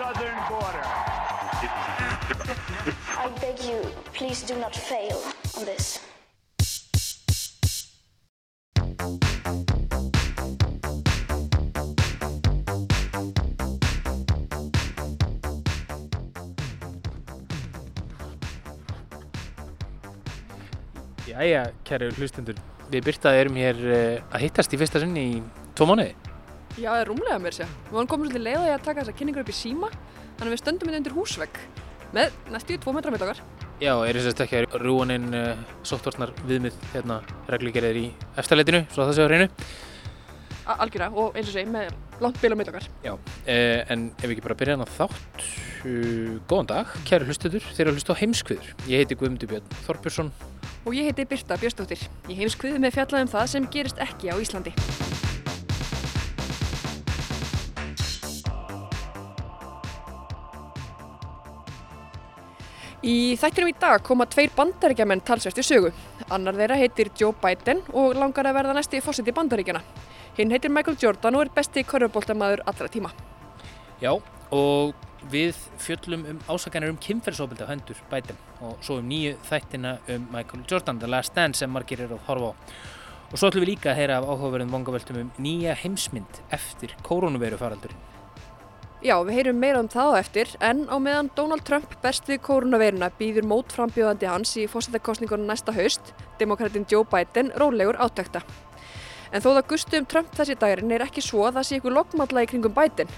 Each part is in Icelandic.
southern border. I beg you, please do not fail on this. Jæja, kæri hlustendur, við Birta erum hér eh, að hittast í fyrsta sinni í tvo mánuði. Já, það er rúmlega mér sér. Við varum komin svolítið leið á því að taka þessa kynningur upp í síma þannig að við stöndum inn undir húsvegg með næstu í tvo metra með okkar. Já, er þess að ekki að rúaninn uh, sóttvarnar viðmið hérna reglugerðir í eftirleitinu, svo það séu á hreinu. A- Algjörlega og eins og segi með langt bil á með okkar. Já, uh, en ef við ekki bara byrja á þátt, uh, góðan dag, kæri hlustendur, þeir eru að hlusta á heimskviður. Ég heiti Guðmundur Björn Þorbjörnsson. Og ég heiti Birta Björnsdóttir. Ég heims kviðu með fjallað um það sem gerist ekki á Íslandi. Í þættinum í dag koma tveir bandaríkjamenn talsvert í sögu. Annar þeirra heitir Joe Biden og langar að verða næsti fósitt í bandaríkjana. Hinn heitir Michael Jordan og er besti körfuboltamaður allra tíma. Já, og við fjöllum um ásakanir um kynferðsóbildi á hendur Biden og svo um nýju þættina um Michael Jordan, The Last Dance sem margir eru að horfa á. Og svo ætlum við líka að heyra af áhugaverðum vangaveltum um nýja heimsmynd eftir koronaviru faraldurinn. Já, við heyrum meira um það á eftir, en á meðan Donald Trump berst við koronaveiruna býður mótframbjóðandi hans í fósættakostningunum næsta haust, demokratin Joe Biden, rólegur átækta. En þó það gustu um Trump þessi dagirinn er ekki svo að það sé ykkur lokmalla í kringum Biden.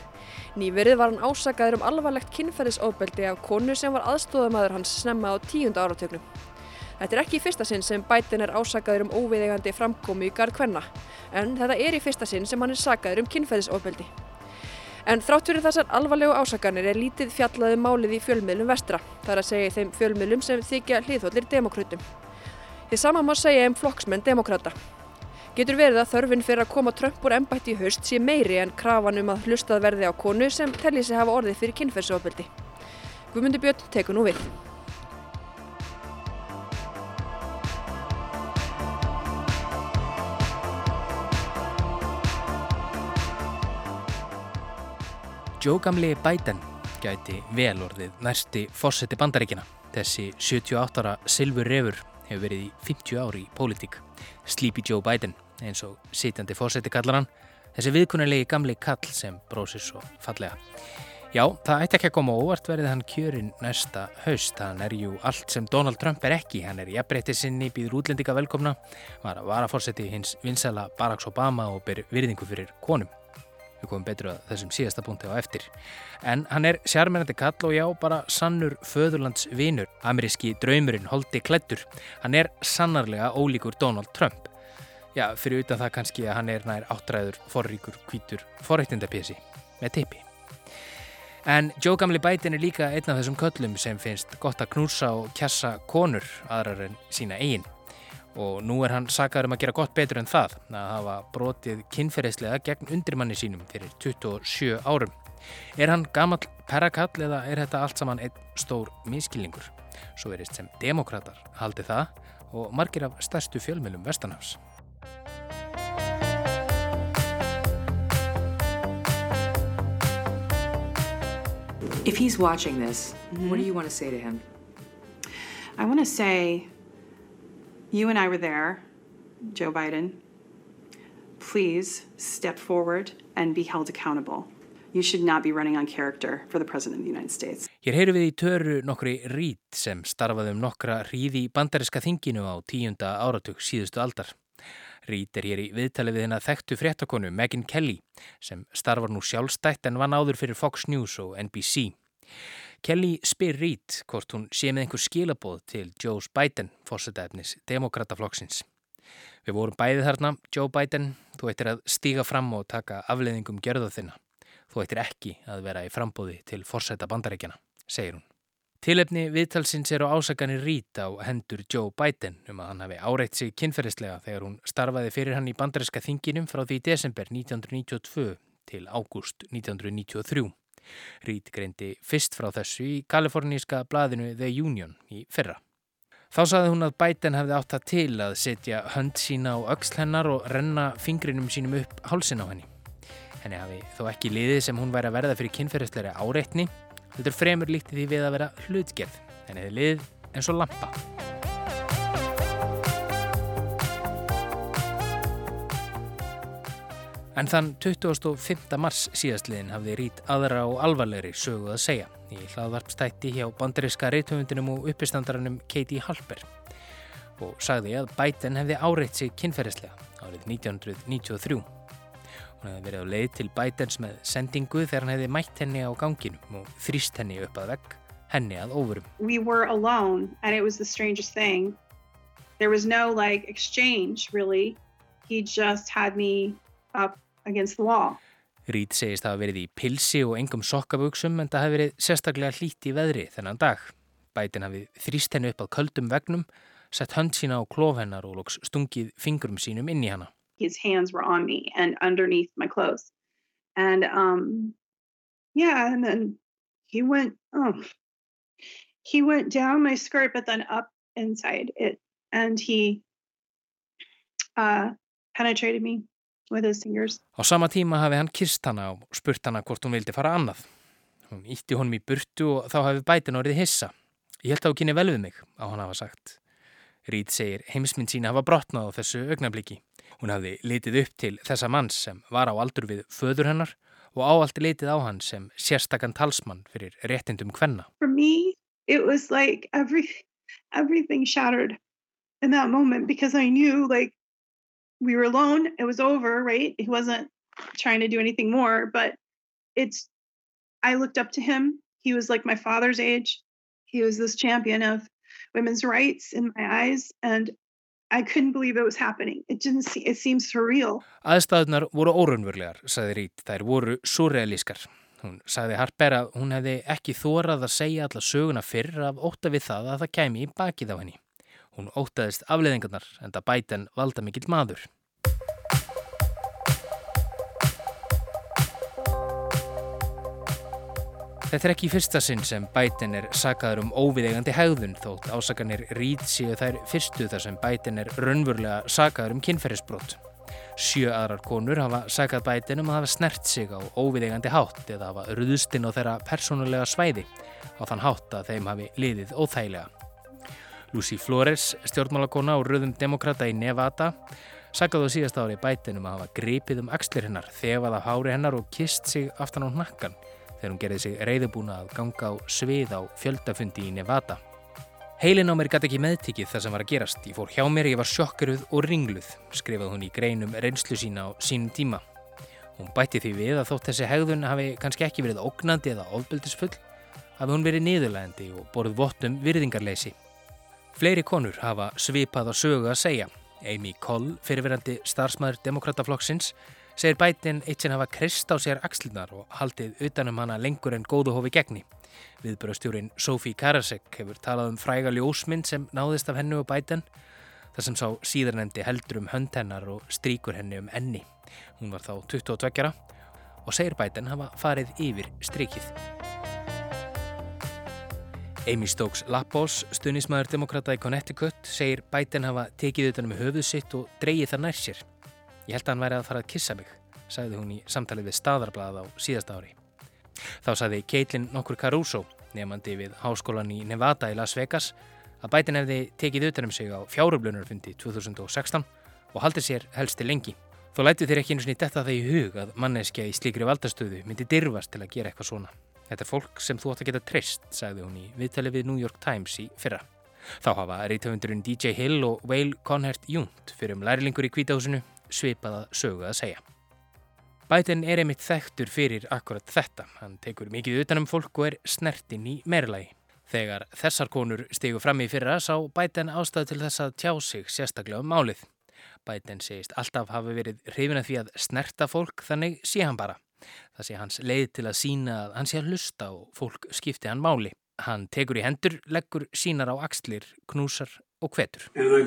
Nýverið var hann ásakaður um alvarlegt kynferðisofbeldi af konu sem var aðstóðamaður hans snemma á tíunda áratögnum. Þetta er ekki í fyrsta sinn sem Biden er ásakaður um óviðegandi framkomi í garð kvenna, en þetta er í fyrsta sinn sem hann er sakaður um kynferðisofbeldi. En þrátt fyrir þessar alvarlegu ásakanir er lítið fjallaði málið í fjölmiðlum vestra, þar að segja í þeim fjölmiðlum sem þykja hliðhóllir demokrutum. Því sama má segja um flokksmenn demokrata. Getur verið að þörfin fyrir að koma Trump úr embætti í haust sé meiri en krafan um að hlustað verði á konu sem telli sig hafa orðið fyrir kynferðsofbeldi. Guðmundi Björn tekur nú við. Joe gamli Biden gæti vel orðið næsti fósetti bandaríkina. Þessi 78 ára Silfur Refur hefur verið í 50 ári í pólitík. Sleepy Joe Biden, eins og sitjandi fósetti kallar hann, þessi viðkunnulegi gamli kall sem brósir svo fallega. Já, það ætti ekki að koma óvart verið hann kjörinn næsta haust. Hann er jú allt sem Donald Trump er ekki. Hann er jafnbreytið sinni, býður útlendinga velkomna, var að vara fórseti hins vinsala Barack Obama og ber virðingu fyrir konum. Við komum betur að þessum síðasta punkti á eftir. En hann er sjarmennandi kall og já, bara sannur föðurlands vinur. Ameríski draumurinn holdi klættur. Hann er sannarlega ólíkur Donald Trump. Já, fyrir utan það kannski að hann er nær áttræður, forríkur, kvítur, forreittindapési með teipi. En Joe Gamli Biden er líka einn af þessum köllum sem finnst gott að knúsa og kjassa konur aðrar en sína eigin. Og nú er hann sakaður um að gera gott betur en það, að hafa brotið kynferðislega gegn undirmanni sínum fyrir 27 árum. Er hann gamall perrakall eða er þetta allt saman einn stór miskilningur? Svo verist sem demokrater haldi það og margir af stærstu fjölmjölum Vestanhafs. If he's watching this, what do you want to say to him? I want to say, you and I were there, Joe Biden. Please step forward and be held accountable. You should not be running on character for the President of the United States. Hér heyrum við í töru nokkri rít sem starfaði um nokkra ríði í bandariska þinginu á tíunda áratug síðustu aldar. Rít er hér í viðtali við hennar þekktu fréttakonu Megyn Kelly sem starfar nú sjálfstætt en vann áður fyrir Fox News og NBC. Kelly spyr Rít hvort hún sé með einhver skilaboð til Joe Biden, fórsetæfnis demokrataflokksins. Við vorum bæðið þarna, Joe Biden, þú eittir að stíga fram og taka afleðingum gjörða þinna. Þú eittir ekki að vera í frambóði til forsæta bandarækjana, segir hún. Tilefni viðtalsins eru ásakanir rít á hendur Joe Biden um að hann hafi áreitt sig kynferðislega þegar hún starfaði fyrir hann í bandaríska þinginum frá því desember 1992 til ágúst 1993. Rít greindi fyrst frá þessu í kaliforníska blaðinu The Union í fyrra. Þá saði hún að Biden hefði átt það til að setja hönd sína á öxl hennar og renna fingrinum sínum upp hálsin á henni. Henni hafi þó ekki liðið sem hún væri að verða fyrir kynferðisleiri áreitni er fremur líktið því við að vera hlutgerð, en eða lið eins og lampa. En þann 25. mars síðastliðin hafði Rít aðra og alvarlegri sögu að segja í hlaðvarpstætti hjá bandariska reytumundinum og uppistandaranum Katie Halper og sagði að Biden hefði áreitt sig kynferðislega árið 1993. Hún hefði verið á leið til Bidens með sendingu þegar hann hefði mætt henni á ganginum og þrýst henni upp að vegg, henni að óvurum. We were alone and it was the strangest thing. There was no like exchange really. He just had me up against the wall. Reed segist að hafa verið í pilsi og engum sokkabugsum en það hefði verið sérstaklega hlít í veðri þennan dag. Biden hafi þrýst henni upp að köldum vegnum, sett hönd sína á klóf hennar og lóks stungið fingrum sínum inn í hana. his hands were on me and underneath my clothes. And um yeah, and then he went oh he went down my skirt but then up inside it and he uh penetrated me. Á sama tíma hafi hann kist hana og spurt hana hvort hún vildi fara annað. Hún ítti honum í burtu og þá hafi bætin orðið hissa. Ég held að hún kynni vel við mig, á hann hafa sagt. Rít segir heimsmynd sína hafa brotnað á þessu augnabliki. Hún hafði litið upp til þessa manns sem var á aldur við föður hennar og áallt litið á hann sem sérstakann talsmann fyrir réttindum hvenna. For me, it was like every, everything shattered in that moment because I knew like we were alone, it was over, right? He wasn't trying to do anything more, but it's, I looked up to him. He was like my father's age. He was this champion of women's rights in my eyes and I couldn't believe it was happening. It didn't see, it seemed surreal. Aðstæðunar voru órunverulegar, sagði Rít. Þær voru surrealískar. Hún sagði Harper að hún hefði ekki þórað að segja alla söguna fyrr af óta við það að það kæmi í bakið á henni. Hún ótaðist afleðingarnar en það bæti en valda mikill maður. Þetta er ekki í fyrsta sinn sem Biden er sakaður um óviðegandi hegðun þótt ásakanir rít síðu þær fyrstu þar sem Biden er raunverulega sakaður um kynferðisbrot. Sjö aðrar konur hafa sakað Biden um að hafa snert sig á óviðegandi hátt eða hafa ruðustinn á þeirra persónulega svæði á þann hátt að þeim hafi liðið óþægilega. Lucy Flores, stjórnmálakona og röðum demokrata í Nevada, sakaðu á síðast ári Biden um að hafa gripið um axlir hennar, þefað af hári hennar og kist sig aftan á nakkan þegar hún gerði sig reyðubúna að ganga á svið á fjöldafundi í Nevada. Heilin á mér gæti ekki meðtikið það sem var að gerast. Ég fór hjá mér, ég var sjokkeruð og ringluð, skrifað hún í greinum reynslu sína á sínum tíma. Hún bætti því við að þótt þessi hegðun hafi kannski ekki verið ógnandi eða ofbeldisfull, hafi hún verið niðurlegandi og borð vottum virðingarleysi. Fleiri konur hafa svipað á sögu að segja. Amy Coll, fyrirverandi starfsmæður demokrataflokksins, segir bætin eitt sem hafa krist á sér axlunar og haldið utanum hana lengur en góðu hófi gegni. Viðbröðstjórin Sophie Karasek hefur talað um fræga ljósmynd sem náðist af hennu og bætin, þar sem sá síðarnemdi heldur um hönd hennar og stríkur henni um enni. Hún var þá 22 og segir bætin hafa farið yfir strikið. Amy Stokes Lappos, stunismæður demokrata í Connecticut, segir bætin hafa tekið utanum höfuð sitt og dreyið það nær sér. Ég held að hann væri að fara að kissa mig, sagði hún í samtalið við staðarblæð á síðasta ári. Þá sagði Caitlin nokkur Caruso, nefandi við háskólan í Nevada í Las Vegas, að bætin hefði tekið utanum sig á fjárublunarfundi 2016 og haldið sér helsti lengi. Þó lætu þér ekki einu snið detta það í hug að manneskja í slíkri valdastöðu myndi dirfast til að gera eitthvað svona. Þetta er fólk sem þú átt að geta treyst, sagði hún í viðtali við New York Times í fyrra. Þá hafa reytöfundurinn DJ Hill og Wale Conhert Júnt fyrir um lærilingur í kvítahúsinu svipaða sögu að segja. Biden er einmitt þekktur fyrir akkurat þetta. Hann tekur mikið utanum fólk og er snertinn í meirlægi. Þegar þessar konur stegu fram í fyrra sá Biden ástæðu til þess að tjá sig sérstaklega um málið. Biden segist alltaf hafi verið hrifin að því að snerta fólk þannig sé hann bara. Það sé hans leið til að sína að hann sé að hlusta og fólk skipti hann máli. Hann tekur í hendur, leggur sínar á axlir, knúsar og hvetur. Uh,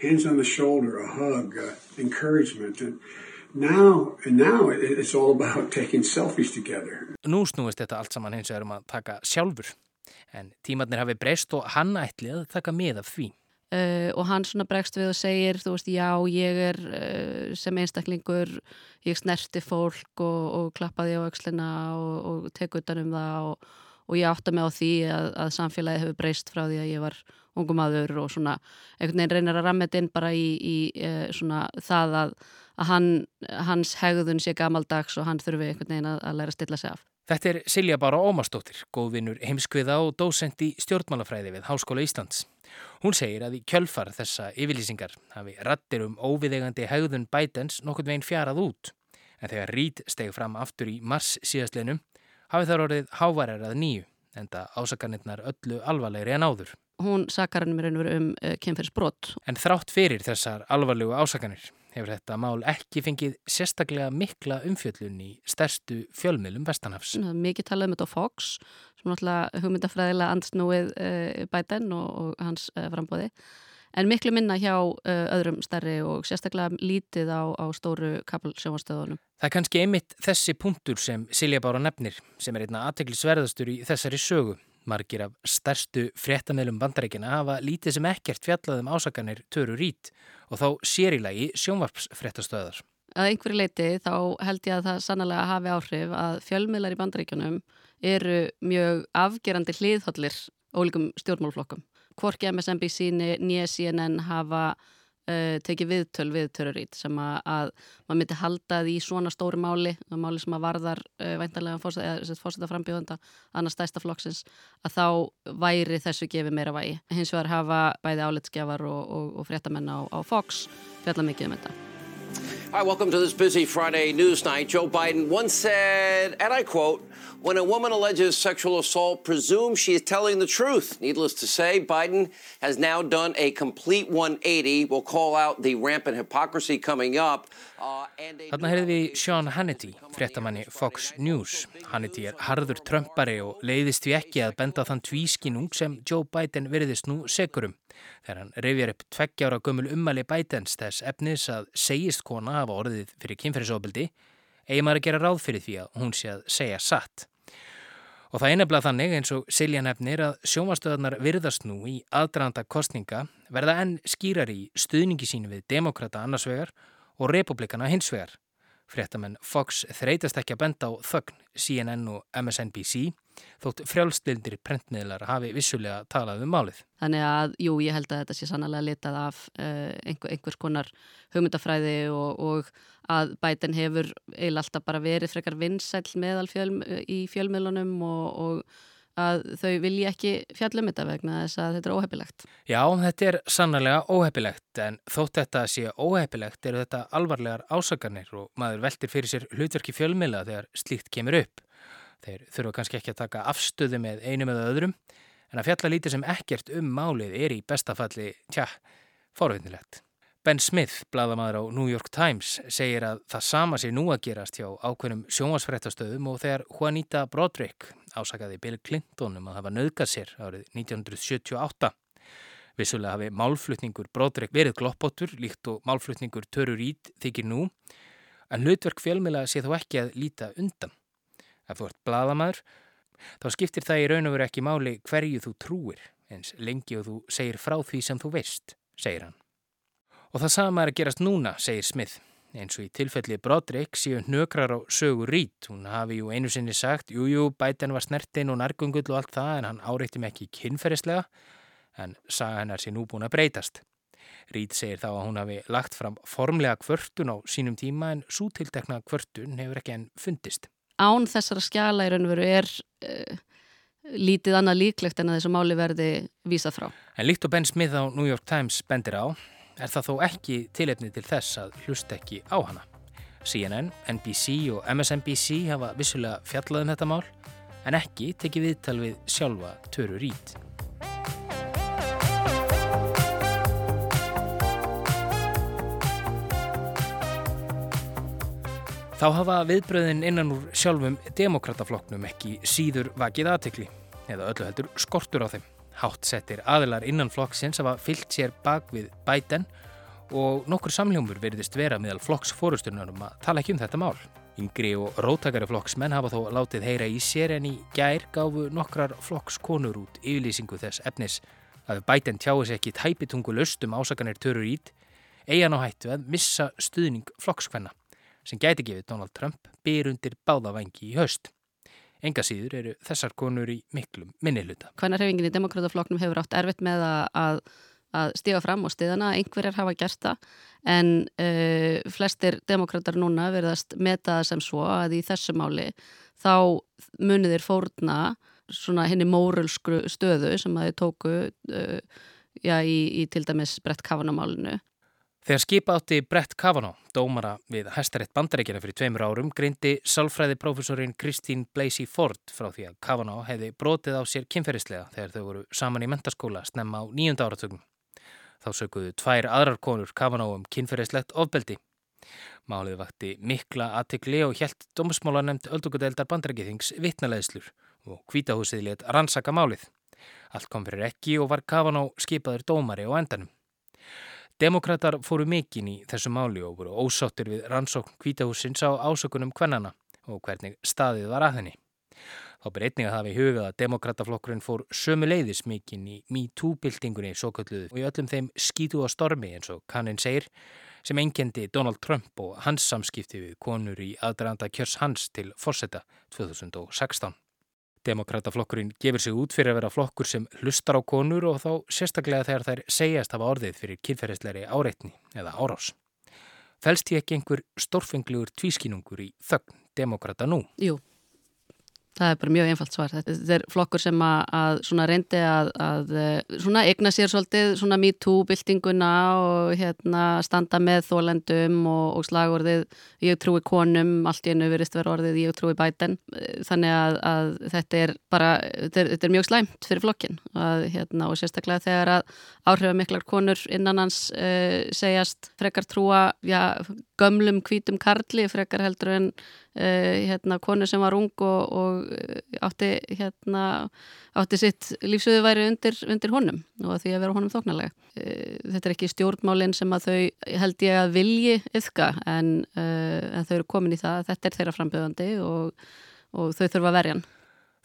hands on the shoulder, a hug, uh, encouragement. And now, and now it's all about taking selfies together. Nú snúist þetta allt saman hins vegar um að taka sjálfur. En tímatnir hafi breyst og hann ætli að taka með af því. Uh, og hann svona bregst við og segir þú veist já ég er uh, sem einstaklingur ég snerti fólk og, og klappaði á aukslina og, og tek utan um það og, og ég átta mig á því að, að samfélagi hefur breyst frá því að ég var ungum aður og svona einhvern veginn reynir að rammet inn bara í, í uh, svona það að, að hann, hans hegðun sé gamaldags og hann þurfi einhvern veginn að, að læra að stilla sig af. Þetta er Silja Bára Ómarsdóttir, góðvinur heimskviða og dósend í stjórnmálafræði við Háskóla Íslands. Hún segir að í kjölfar þessa yfirlýsingar hafi rattir um óviðegandi hegðun Bidens nokkurn veginn fjarað út. En þegar Reid steg fram aftur í mars síðastlinum hafi þar orðið hávarar að nýju, enda ásakarnirnar öllu alvarlegri en áður. Hún sakar hann mér einhver um uh, kemferðsbrott. En þrátt fyrir þessar alvarlegu ásakarnir hefur þetta mál ekki fengið sérstaklega mikla umfjöllun í stærstu fjölmiðlum Vestanhafs. Mikið talað um þetta á Fox, sem náttúrulega hugmyndafræðilega ansnúið uh, Biden og, og hans uh, frambóði, en miklu minna hjá uh, öðrum stærri og sérstaklega lítið á, á stóru kapelsjómastöðunum. Það er kannski einmitt þessi punktur sem Silja Bára nefnir, sem er einna aðteglisverðastur í þessari sögu. Margir af stærstu fréttameilum bandaríkina hafa lítið sem ekkert fjallaðum ásakanir töru rít og þá sér í lagi sjónvarpsfréttastöðar. Að einhverju leiti þá held ég að það sannlega hafi áhrif að fjölmiðlar í bandaríkunum eru mjög afgerandi hliðhóllir ólíkum stjórnmálflokkum. Hvorki MSNBC nýja CNN hafa uh, tekið viðtöl við törurít sem að, að maður myndi haldað í svona stóri máli, máli sem að varðar uh, væntanlega fórseta frambjóðanda annars stæsta flokksins, að þá væri þessu gefið meira vægi. Hins vegar hafa bæði álitsgjafar og, og, og fréttamenn á, á Fox fjalla mikið um þetta. Hi, welcome to this busy Friday news night. Joe Biden once said, and I quote, When a woman alleges sexual assault, presume she is telling the truth. Needless to say, Biden has now done a complete 180. We'll call out the rampant hypocrisy coming up. Uh, Þarna heyrði við Sean Hannity, fréttamanni Fox News. Hannity er harður trömpari og leiðist við ekki að benda þann tvískinung sem Joe Biden veriðist nú segurum. Þegar hann reyfjar upp tveggjára gömul ummali Bidens þess efnis að segist kona hafa orðið fyrir kynferðisofbildi eigi maður að gera ráð fyrir því að hún sé að segja satt. Og það einabla þannig eins og Silja nefnir að sjómastöðarnar virðast nú í aðdraðanda kostninga verða enn skýrar í stuðningi sínu við demokrata annarsvegar og republikana hinsvegar. Fréttamenn Fox þreytast ekki að benda á þögn CNN og MSNBC þótt frjálslindir prentmiðlar hafi vissulega talað um málið. Þannig að, jú, ég held að þetta sé sannlega litað af uh, einhver, einhvers konar hugmyndafræði og, og að bætin hefur alltaf bara verið frekar vinsæl meðal fjöl, í fjölmiðlunum og, og að þau vilja ekki fjallum þetta vegna þess að þetta er óhefilegt. Já, þetta er sannlega óhefilegt en þótt þetta sé óhefilegt eru þetta alvarlegar ásakarnir og maður veltir fyrir sér hlutverki fjölmiðla þegar slíkt kemur upp. Þeir þurfa kannski ekki að taka afstöðu með einum eða öðrum en að fjalla lítið sem ekkert um málið er í bestafalli, tja, forvinnilegt. Ben Smith, bladamæður á New York Times, segir að það sama sé nú að gerast hjá ákveðnum sjónvarsfrettastöðum og þegar Juanita Broderick ásakaði Bill Clinton um að hafa nöðgat sér árið 1978. Vissulega hafi málflutningur Broderick verið gloppóttur líkt og málflutningur Törur Íd þykir nú, en hlutverk fjölmila sé þó ekki að líta undan. Ef þú ert bladamæður, þá skiptir það í raun og veru ekki máli hverju þú trúir, eins lengi og þú segir frá því sem þú veist, segir hann. Og það sama er að gerast núna, segir Smith. Eins og í tilfelli Broderick séu nökrar á sögu rít. Hún hafi ju einu sinni sagt, jújú, jú, bæten var snertin og nærgungull og allt það, en hann áreiti mig ekki kynferðislega, en saga hennar sé nú búin að breytast. Rít segir þá að hún hafi lagt fram formlega kvörtun á sínum tíma, en svo tiltekna kvörtun hefur ekki enn fundist án þessara skjala í raun og veru er uh, lítið annað líklegt en að þessu máli verði vísað frá. En líkt og Ben Smith á New York Times bendir á, er það þó ekki tilefni til þess að hlust ekki á hana. CNN, NBC og MSNBC hafa vissulega fjallað um þetta mál en ekki tekið viðtal við sjálfa Töru Rít. Þá hafa viðbröðin innan úr sjálfum demokratafloknum ekki síður vakið aðtekli eða öllu heldur skortur á þeim. Hátt settir aðilar innan flokksins hafa fyllt sér bak við bæten og nokkur samljómur verðist vera meðal flokksfórustunar um að tala ekki um þetta mál. Yngri og róttakari flokksmenn hafa þó látið heyra í sér en í gær gáfu nokkrar flokkskonur út yfirlýsingu þess efnis að bæten tjáis ekki tæpitungu löstum ásakanir törur ít eigan á hættu að missa stuðning flokkskvenna sem gæti gefið Donald Trump byr undir báðavengi í höst. Enga síður eru þessar konur í miklum minnilhuta. Hvernig hreyfingin í demokratafloknum hefur átt erfitt með að, að stíga fram og stiðana, einhverjar hafa gert það en uh, flestir demokrater núna verðast meta sem svo að í þessu máli þá muniðir fórna svona henni mórulskru stöðu sem að þið tóku uh, já, í, í til dæmis brett kafanamálinu Þegar skipa átti Brett Kavanaugh, dómara við Hæstarétt bandarækjana fyrir tveimur árum, grindi sálfræði profesorinn Kristín Blasey Ford frá því að Kavanaugh hefði brotið á sér kynferðislega þegar þau voru saman í mentaskóla snemma á nýjunda áratögnum. Þá sökuðu tvær aðrar konur Kavanaugh um kynferðislegt ofbeldi. Málið vakti mikla aðtikli og helt dómsmála nefnd öldugadeildar bandarækjþings vittnaleðslur og kvítahúsið let rannsaka málið. Allt kom fyrir ekki og var Kavanaugh skipaður dómari á endanum. Demokrater fóru mikinn í þessu máli og voru ósáttir við rannsókn kvítahúsins á ásökunum kvennana og hvernig staðið var að henni. Þá ber einnig að hafa í hugað að demokrataflokkurinn fór sömu leiðis mikinn í MeToo-byltingunni svo kölluðu og í öllum þeim skítu á stormi eins og kannin segir sem engendi Donald Trump og hans samskipti við konur í aðdraðanda kjörs hans til fórsetta 2016. Demokrataflokkurinn gefur sig út fyrir að vera flokkur sem hlustar á konur og þá sérstaklega þegar þær segjast hafa orðið fyrir kynferðisleiri áreitni eða árás. Fælst ég ekki einhver stórfenglugur tvískinungur í þögn demokrata nú? Jú. Það er bara mjög einfalt svar. Þetta er flokkur sem að, að reyndi að, að eh, egna sér svolítið svona MeToo-byltinguna og hérna, standa með þólendum og, og slagorðið ég trúi konum, allt í enu verist vera orðið ég trúi bæten. Þannig að, að þetta er bara, þetta er, þetta er mjög slæmt fyrir flokkin hérna, og sérstaklega þegar að áhrifamiklar konur innan hans uh, segjast frekar trúa já, gömlum hvítum karli frekar heldur en Uh, hérna, konu sem var ung og, og eh, átti, hérna, átti sitt lífsöðu væri undir, undir honum og því að vera honum þóknarlega. Uh, þetta er ekki stjórnmálinn sem að þau held ég að vilji yfka en, uh, en þau eru komin í það að þetta er þeirra frambjöðandi og, og þau þurfa að verja hann.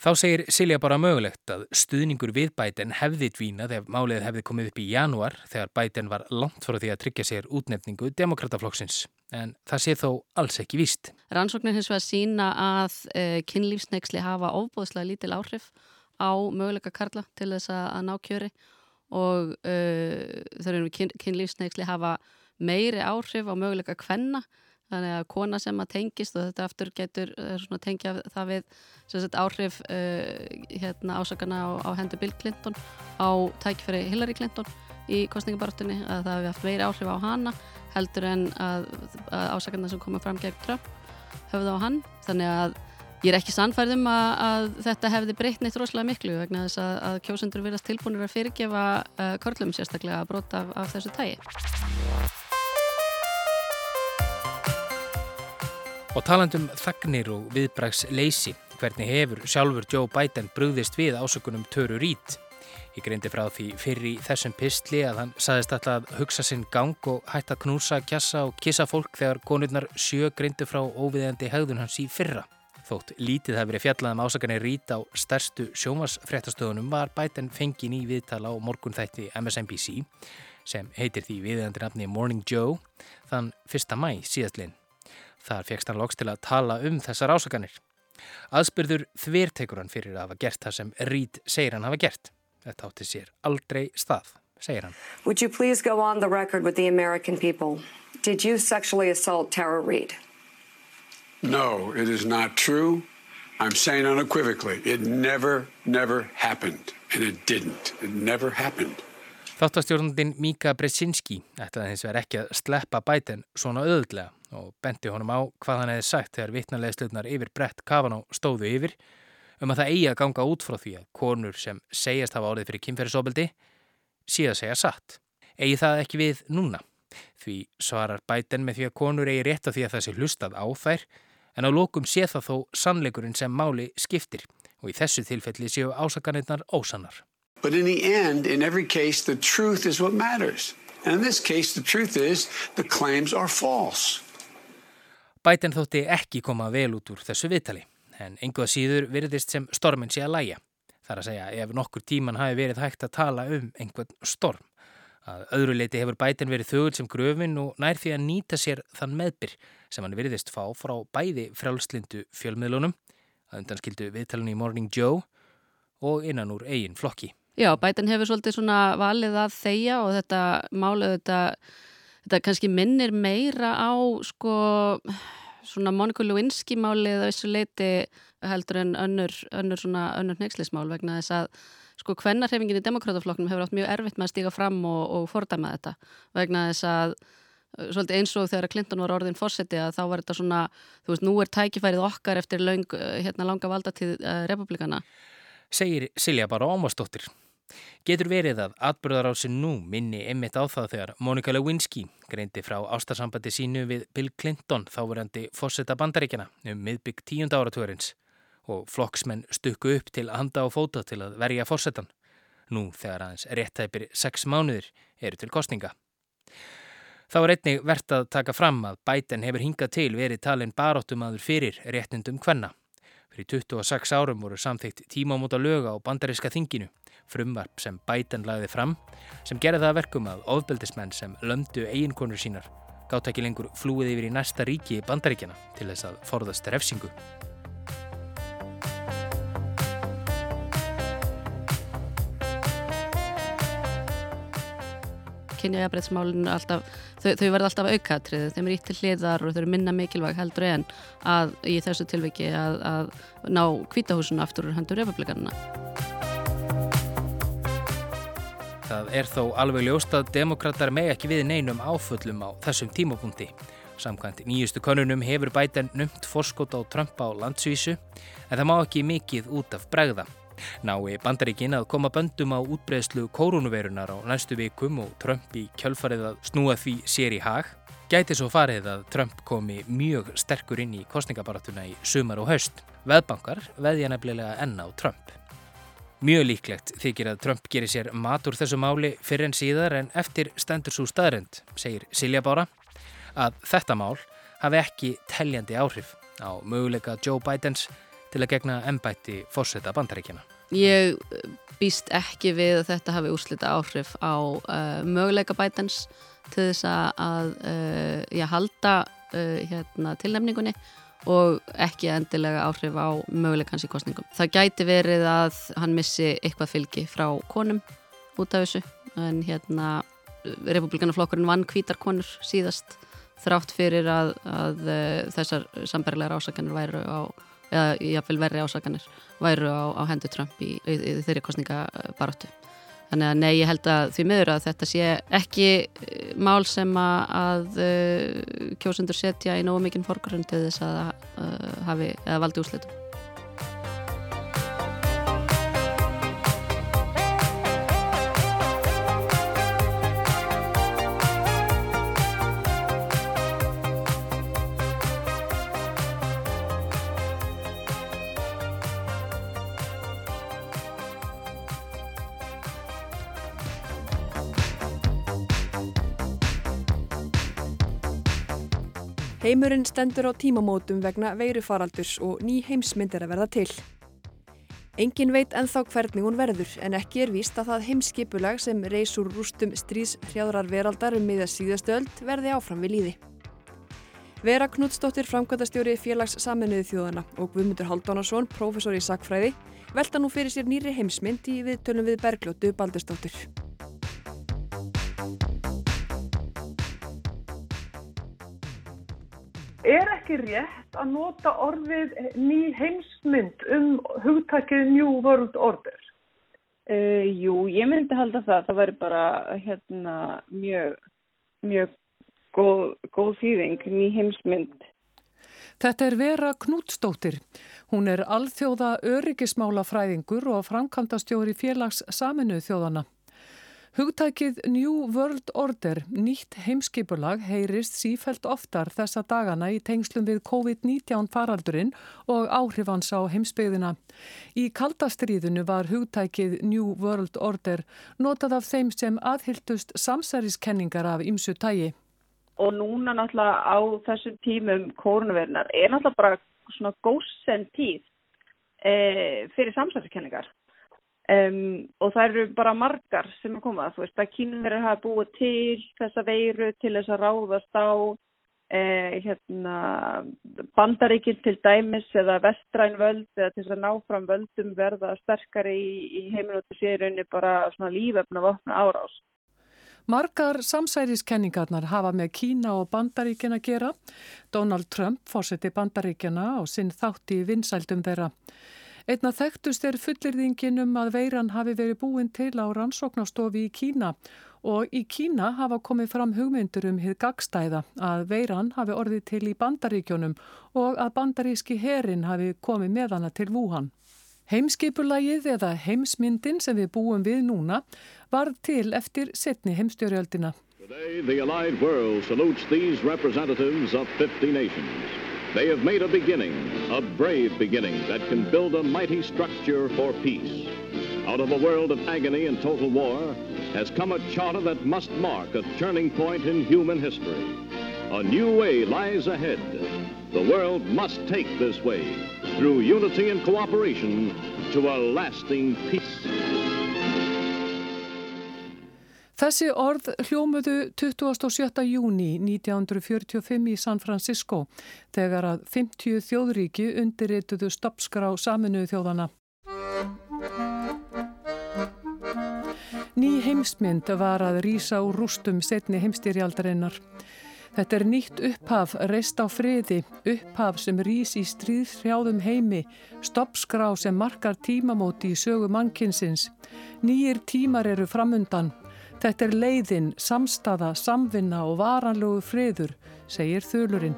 Þá segir Silja bara mögulegt að stuðningur við bæten hefði dvínað ef málið hefði komið upp í janúar þegar bæten var langt frá því að tryggja sér útnefningu demokrataflokksins. En það sé þó alls ekki víst. Rannsóknir hins vegar sína að e, kynlífsneiksli hafa ofbóðslega lítil áhrif á möguleika karla til þess að ná kjöri og e, þau eru kyn, kynlífsneiksli hafa meiri áhrif á möguleika kvenna þannig að kona sem að tengist og þetta aftur getur uh, tengja það við sagt, áhrif uh, hérna, ásakana á, á hendur Bill Clinton á tækfæri Hillary Clinton í kostningabartunni að það hefði haft meiri áhrif á hana heldur en að, að ásakana sem koma fram gegn Trump höfðu á hann. Þannig að ég er ekki sannfærðum að, að þetta hefði breytt neitt rosalega miklu vegna þess að, að kjósendur viljast tilbúinir að fyrirgefa uh, körlum sérstaklega að brota af, af þessu tægi Og talandum þagnir og viðbrags leysi, hvernig hefur sjálfur Joe Biden brúðist við ásökunum Töru Rít? Ég greindi frá því fyrir í þessum pistli að hann saðist alltaf að hugsa sinn gang og hætta knúsa, kjassa og kissa fólk þegar konurnar sjö greindi frá óviðandi hegðun hans í fyrra. Þótt lítið hafi verið fjallað um ásakanir Rít á stærstu sjómasfréttastöðunum var Biden fengin í viðtala á morgunþætti MSNBC sem heitir því viðandi nafni Morning Joe þann 1. mæ síðastlinn. Þar fegst hann loks til að tala um þessar ásakanir. Aðspurður þvirtekur hann fyrir að hafa gert það sem Reed segir hann hafa gert. Þetta átti sér aldrei stað, segir hann. Would you please go on the record with the American people? Did you sexually assault Tara Reid? No, it is not true. I'm saying unequivocally, it never, never happened. And it didn't. It never happened. Þáttastjórnundin Mika Brzezinski ætlaði hins vegar ekki að sleppa bæten svona öðlega og benti honum á hvað hann hefði sagt þegar vittnarlega slutnar yfir brett kafan og stóðu yfir um að það eigi að ganga út frá því að konur sem segjast hafa árið fyrir kynferðisofbildi síðan segja satt. Egi það ekki við núna? Því svarar Biden með því að konur eigi rétt á því að það sé hlustað á þær en á lókum sé það þó sannleikurinn sem máli skiptir og í þessu tilfelli séu ásakanirnar ósannar. But in the end, in every case, the truth is what matters. And in this case, the truth is the claims are false. Biden þótti ekki koma vel út úr þessu viðtali en einhvað síður virðist sem stormin sé að læja. Það er að segja ef nokkur tíman hafi verið hægt að tala um einhvern storm. Að öðru leiti hefur bætin verið þögul sem gröfin og nær því að nýta sér þann meðbyr sem hann virðist fá frá bæði frjálslindu fjölmiðlunum, að undanskildu viðtalinu í Morning Joe og innan úr eigin flokki. Já, bætin hefur svolítið svona valið að þeia og þetta málið þetta, þetta kannski minnir meira á sko svona Monika Lewinsky málið að þessu leiti heldur en önnur, önnur svona önnur neykslismál vegna þess að sko hvennarhefingin í demokrataflokknum hefur átt mjög erfitt með að stíga fram og, og fordæma þetta vegna þess að uh, svolítið eins og þegar Clinton var orðin fórseti að þá var þetta svona, þú veist, nú er tækifærið okkar eftir lang, uh, hérna langa valdatíð uh, republikana. Segir Silja bara Ómarsdóttir. Getur verið að atbyrðarásin nú minni einmitt á það þegar Monika Lewinsky greindi frá ástarsambandi sínu við Bill Clinton þáverandi fórseta bandaríkjana um miðbygg tíunda áratúrins og flokksmenn stukku upp til að handa á fóta til að verja fórsetan. Nú þegar aðeins réttæpir sex mánuðir eru til kostninga. Þá er einnig verðt að taka fram að Biden hefur hingað til verið talin baróttumadur fyrir réttindum hvenna. Fyrir 26 árum voru samþygt tímamóta löga á bandaríska þinginu, frumvarp sem Biden lagði fram, sem gerði það verkum að ofbeldismenn sem löndu eiginkonur sínar gátt ekki lengur flúið yfir í næsta ríki bandaríkjana til þess að forðast refsingu. kynjajafræðsmálinu alltaf, þau, þau verða alltaf aukatrið, þeim er ítt til hliðar og þau eru minna mikilvæg heldur en að í þessu tilviki að, að ná kvítahúsinu aftur úr hendur republikanina. Það er þó alveg ljóst að demokrater með ekki við neinum áföllum á þessum tímapunkti. Samkvæmt nýjustu konunum hefur bæten numt forskot á Trump á landsvísu en það má ekki mikið út af bregða. Nái bandaríkin að koma böndum á útbreðslu koronavirunar á næstu vikum og Trump í kjölfarið að snúa því sér í hag, gæti svo farið að Trump komi mjög sterkur inn í kostningabaratuna í sumar og haust. Veðbankar veðja nefnilega enn á Trump. Mjög líklegt þykir að Trump gerir sér matur þessu máli fyrir en síðar en eftir stendur svo staðrend, segir Silja Bára, að þetta mál hafi ekki telljandi áhrif á möguleika Joe Bidens til að gegna ennbætti fórseta bandaríkjana. Ég býst ekki við að þetta hafi úrslita áhrif á uh, möguleika Bidens til þess að uh, ég halda uh, hérna, tilnefningunni og ekki endilega áhrif á möguleikans í kostningum. Það gæti verið að hann missi eitthvað fylgi frá konum út af þessu en hérna republikanaflokkurinn vann kvítarkonur síðast þrátt fyrir að, að þessar sambarilegar ásakanir væru á eða jáfnveil verri ásakanir væru á, á hendur Trump í, í, í þeirri kostningabaróttu. Þannig að nei, ég held að því miður að þetta sé ekki eh, mál sem að, uh, kjósundur setja í nógu mikinn fórgrunn til þess að uh, hafi, eða valdi úslitum. Heimurinn stendur á tímamótum vegna veirufaraldurs og ný heimsmynd er að verða til. Engin veit enþá hvernig hún verður en ekki er víst að það heimskipulag sem reysur rústum strís hrjáðrar veraldar um miða síðastöld verði áfram við líði. Vera Knútsdóttir framkvæmtastjóri félags saminuði þjóðana og Guðmundur Haldánarsson, professor í sakfræði, velta nú fyrir sér nýri heimsmynd í viðtölum við Bergljótu Baldursdóttir. Er ekki rétt að nota orðið ný heimsmynd um hugtakið New World Order? Uh, jú, ég myndi halda það. Það væri bara hérna, mjög, mjög góð, góð þýðing, ný heimsmynd. Þetta er Vera Knútsdóttir. Hún er alþjóða öryggismála fræðingur og framkvæmdastjóri félags saminuð þjóðana. Hugtækið New World Order, nýtt heimskipulag, heyrist sífælt oftar þessa dagana í tengslum við COVID-19 faraldurinn og áhrifans á heimsbyggðina. Í kaldastriðinu var hugtækið New World Order notað af þeim sem aðhyldust samsæriskenningar af ymsu tægi. Og núna náttúrulega á þessum tímum kórnverðnar er náttúrulega bara svona góðsend tíð e, fyrir samsæriskenningar. Um, og það eru bara margar sem er komað, þú veist að kynverðir hafa búið til þessa veiru til þess að ráðast á eh, hérna, bandaríkinn til dæmis eða vestræn völd eða til þess að ná fram völdum verða sterkari í, í heiminóttu sérunni bara svona lífefna vopna árás. Margar samsæriskenningarnar hafa með Kína og bandaríkina gera. Donald Trump fórseti bandaríkina og sinn þátti vinsældum þeirra. Einna þekktust er fullirðingin um að veiran hafi verið búin til á rannsóknastofi í Kína og í Kína hafa komið fram hugmyndur um hið gagstæða að veiran hafi orðið til í bandaríkjónum og að bandaríski herin hafi komið með hana til Wuhan. Heimskipulagið eða heimsmyndin sem við búum við núna var til eftir setni heimstjórjöldina. Today the allied world salutes these representatives of 50 nations. They have made a beginning, a brave beginning that can build a mighty structure for peace. Out of a world of agony and total war has come a charter that must mark a turning point in human history. A new way lies ahead. The world must take this way through unity and cooperation to a lasting peace. Þessi orð hljómuðu 27. júni 1945 í San Francisco þegar að 50 þjóðríki undirrituðu stoppskrá saminuðu þjóðana. Ný heimsmynd var að rýsa úr rústum setni heimstýrjaldarinnar. Þetta er nýtt upphaf, reist á friði, upphaf sem rýs í stríðshrjáðum heimi, stoppskrá sem markar tímamóti í sögu mannkinsins. Nýjir tímar eru framundan Þetta er leiðin, samstaða, samvinna og varanlegu friður, segir þulurinn.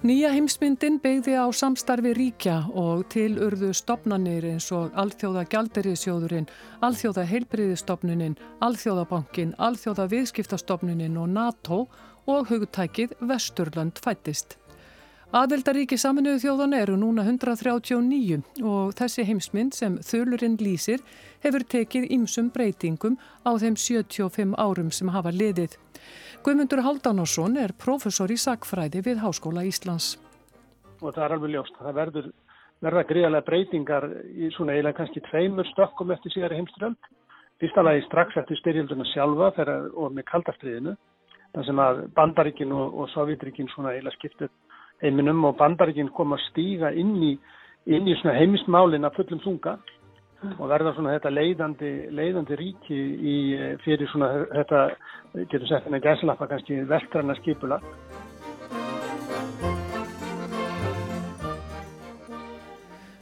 Nýja heimsmyndin beigði á samstarfi ríkja og til urðu stopnannir eins og Alþjóða Gjalderiðsjóðurinn, Alþjóða Heilbriðistofnunin, Alþjóðabankin, Alþjóða Viðskiptastofnunin og NATO og hugtækið Vesturland fættist. Aðeldaríki saminuðu þjóðan eru núna 139 og þessi heimsmynd sem þölurinn lýsir hefur tekið ymsum breytingum á þeim 75 árum sem hafa liðið. Guðmundur Haldanásson er professor í sakfræði við Háskóla Íslands. Og það er alveg ljóst. Það verður verða gríðarlega breytingar í svona eiginlega kannski tveimur stökkum eftir síðari heimströld. Fyrsta lagi strax eftir styrjalduna sjálfa og með kaldastriðinu. Það sem að bandaríkin og, og sovjetríkin svona eiginlega skiptið heiminum og bandaríkinn kom að stíga inn í, inn í heimistmálin að fullum þunga og verða svona þetta leiðandi, leiðandi ríki í, fyrir svona þetta, getur sett henni gæslappa kannski veldrarna skipula.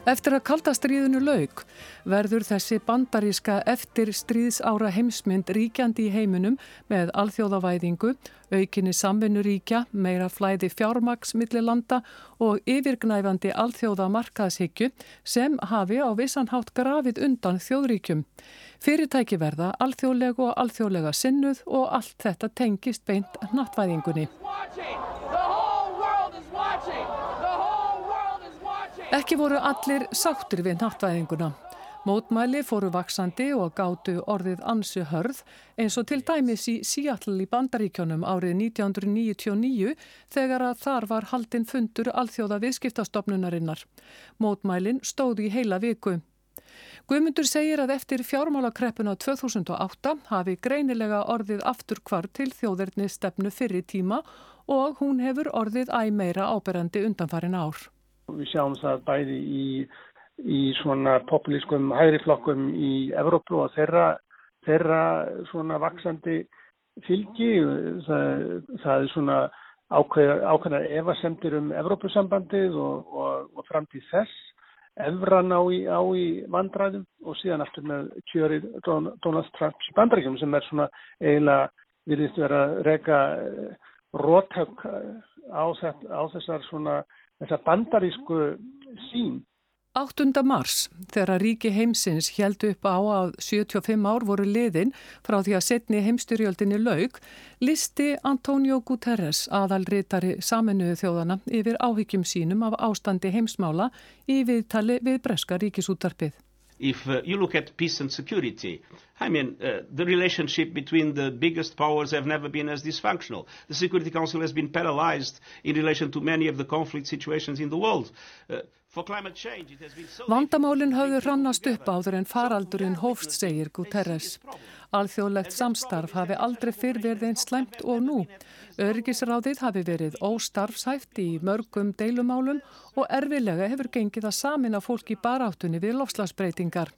Eftir að kaldastriðinu laug verður þessi bandaríska eftir stríðsára heimsmynd ríkjandi í heiminum með alþjóðavæðingu, aukinni samvinnuríkja, meira flæði fjármaksmillilanda og yfirgnæfandi alþjóða markaðshyggju sem hafi á vissanhátt grafið undan þjóðríkjum. Fyrirtæki verða alþjóðlega og alþjóðlega sinnuð og allt þetta tengist beint nattvæðingunni. Ekki voru allir sáttir við náttvæðinguna. Mótmæli fóru vaksandi og gáttu orðið ansi hörð eins og til dæmis í Seattle í Bandaríkjónum árið 1999 þegar að þar var haldinn fundur alþjóða viðskiptastofnunarinnar. Mótmælin stóði í heila viku. Guðmundur segir að eftir fjármálakreppuna 2008 hafi greinilega orðið aftur hvar til þjóðverðni stefnu fyrir tíma og hún hefur orðið æg meira áberandi undanfarin ár. Við sjáum það bæði í, í svona populískum hægriflokkum í Evróplu og þeirra, þeirra svona vaksandi fylgi. Það, það er svona ákveðna evasemtir um Evrópusambandið og, og, og framtíð þess. Evran á í, á í vandræðum og síðan aftur með kjörið Donald Trumps bandaríkjum sem er svona eiginlega viðist vera reyka róttökk á, á þessar svona þessa bandarísku sín. 8. mars, þegar ríki heimsins held upp á að 75 ár voru liðin frá því að setni heimstyrjöldinni laug, listi Antonio Guterres, aðalritari saminuðu þjóðana, yfir áhyggjum sínum af ástandi heimsmála í viðtali við Breska ríkisútarpið. If uh, you look at peace and security, I mean, uh, the relationship between the biggest powers have never been as dysfunctional. The Security Council has been paralyzed in relation to many of the conflict situations in the world. Uh, Vandamálinn hafðu rannast upp áður en faraldurinn hófst, segir Guterres. Alþjóðlegt samstarf hafi aldrei fyrr verið einn slæmt og nú. Öryggisráðið hafi verið óstarfsæft í mörgum deilumálum og erfilega hefur gengið að samina fólk í baráttunni við lofslagsbreytingar.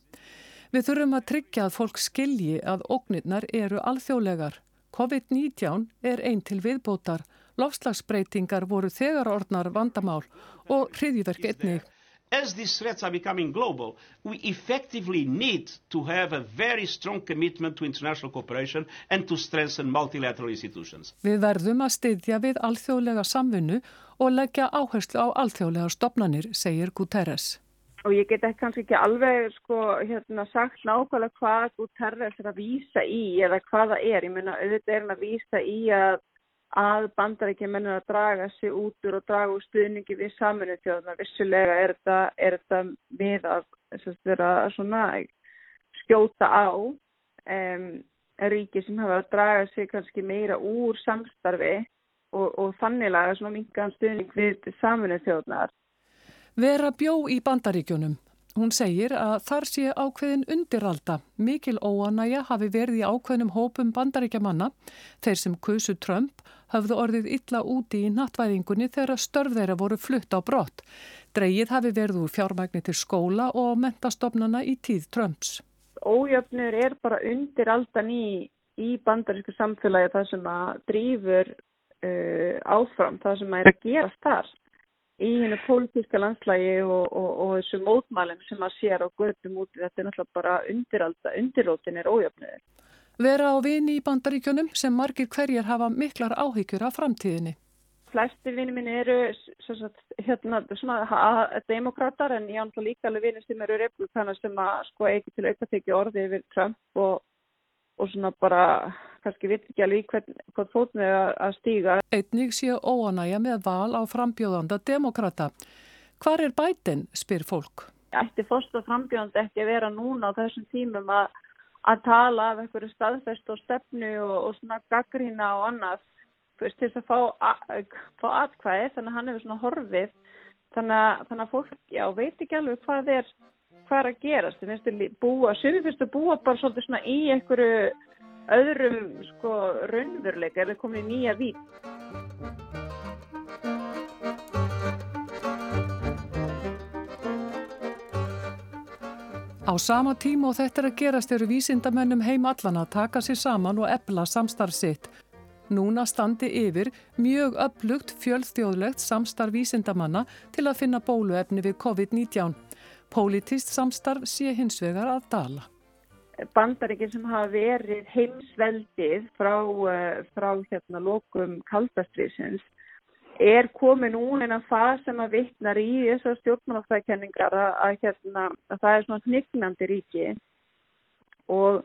Við þurfum að tryggja að fólk skilji að ógnirnar eru alþjóðlegar. COVID-19 er einn til viðbótar. Lofslagsbreytingar voru þegar orðnar vandamál og hriðjverk einnig. As these threats are becoming global, we effectively need to have a very strong commitment to international cooperation and to strengthen multilateral institutions. Við verðum að styðja við alþjóðlega samfunnu og leggja áherslu á alþjóðlega stopnanir, segir Guterres. Og ég get ekki kannski ekki alveg sko, hérna, sagt nákvæmlega hvað Guterres er að vísa í eða hvað það er. Ég meina auðvitað er hann að vísa í að að bandarækja mennur að draga sig út úr og draga úr stuðningi við saminu þjóðuna. Vissulega er þetta, er þetta við að svona skjóta á um, ríki sem hafa að draga sig kannski meira úr samstarfi og, og þanniglega svona mingan stuðning við saminu þjóðunar. Vera bjó í bandaríkjunum. Hún segir að þar sé ákveðin undiralda. Mikil óanæja hafi verið í ákveðnum hópum bandaríkjamanna. Þeir sem kusu Trump hafðu orðið illa úti í nattvæðingunni þegar störf þeirra voru flutt á brott. Dreigið hafi verið úr fjármægni til skóla og mentastofnana í tíð Trumps. Ójöfnur er bara undiraldan í, í bandarísku samfélagi það sem að drýfur uh, áfram, það sem að er að gera starf í hennu pólitíska landslægi og, og, og þessu mótmælum sem maður sér á göðum úti. Þetta er náttúrulega bara undiralda, undirrótin er ójöfniður. Vera á vini í bandaríkjunum sem margir hverjar hafa miklar áhyggjur af framtíðinni. Flesti vini mín eru sagt, hérna, svona demokrater en ég ánþá líka alveg vini sem eru republikanar sem að sko ekki til auka tekið orði yfir Trump og, og svona bara kannski vitt ekki alveg hvern, hvern fótni að stíga. Einnig sé óanægja með val á frambjóðanda demokrata. Hvar er bætin, spyr fólk? Ætti fórsta frambjóðandi ekki að vera núna á þessum tímum að, að tala af einhverju staðfest og stefnu og, og svona gaggrína og annað veist, til þess að fá, fá atkvæði þannig að hann hefur svona horfið þannig að, þannig að fólk, já, veit ekki alveg hvað er hvað er að gerast, það finnst búa, sumi finnst að búa bara svolítið svona í einhverju öðrum sko raunveruleika er það komið í nýja vít. Á sama tíma og þetta er að gerast eru vísindamennum heim allan að taka sér saman og ebla samstarf sitt. Núna standi yfir mjög upplugt fjölþjóðlegt samstarf vísindamanna til að finna bóluefni við COVID-19. Pólitist samstarf sé hins vegar að dala bandaríkinn sem hafa verið heimsveldið frá, uh, frá hérna lokum kaldastriðsins er komið núna en að það sem að vittnar í þessar stjórnmálafræðkenningar að, að, hérna, að það er svona hnygnandi ríki og,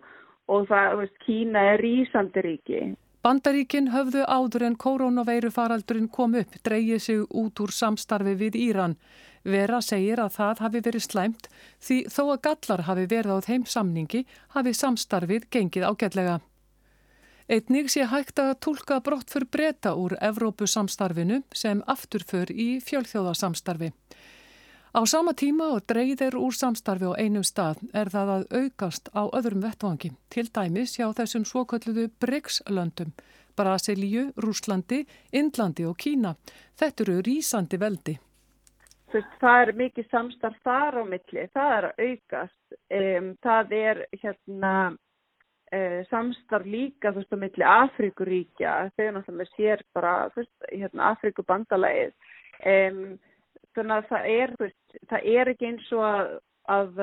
og það, veist, Kína er rýsandi ríki. Bandaríkin höfðu áður en koronaveiru faraldurinn kom upp, dreyið sig út úr samstarfi við Íran. Vera segir að það hafi verið slæmt því þó að gallar hafi verið á þeim samningi hafi samstarfið gengið ágætlega. Einnig sé hægt að tólka brott fyrir breyta úr Evrópusamstarfinu sem afturför í fjölþjóðarsamstarfi. Á sama tíma og dreyðir úr samstarfi á einum stað er það að aukast á öðrum vettvangi, til dæmis hjá þessum svokölluðu BRICS-löndum, Brasilíu, Rúslandi, Indlandi og Kína. Þetta eru rýsandi veldi veist, það er mikið samstarf þar á milli, það er að aukast, um, það er hérna uh, samstarf líka veist á milli Afrikuríkja, þau náttúrulega sér bara veist hérna Afrikubandalægið, um, þannig að það er, það er ekki eins og að, að,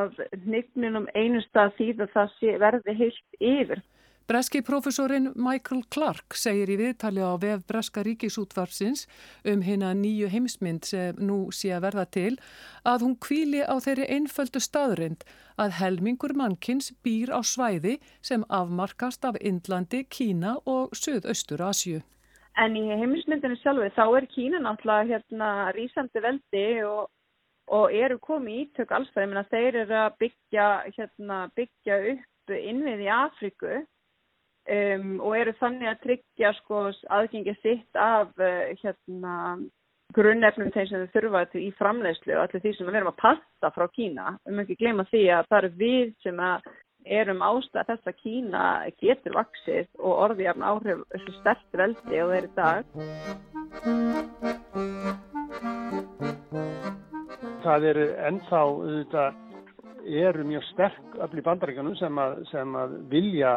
að hnygnunum einu stað því að það sé, verði heilt yfir. Breski profesorinn Michael Clark segir í viðtali á vef Breska ríkisútvarfsins um hérna nýju heimsmynd sem nú sé að verða til að hún kvíli á þeirri einföldu staðrind að helmingur mannkins býr á svæði sem afmarkast af Indlandi, Kína og Suðaustur Asju. En í heimsmyndinu sjálfu þá er Kína náttúrulega hérna rísandi veldi og, og eru komið ítök alls það. Ég meina þeir eru að byggja, hérna, byggja upp innvið í Afriku um, og eru þannig að tryggja sko, aðgengja sitt af uh, hérna, grunnefnum þeim sem þau þurfa í framleiðslu og allir því sem við erum að passa frá Kína. Við mögum ekki gleyma því að það eru við sem erum ástæða þess að Kína getur vaksið og orðið af áhrif þessu sterkt veldi og þeir í dag. Það eru ennþá, þetta eru mjög sterk öll í bandaríkanum sem að, sem að vilja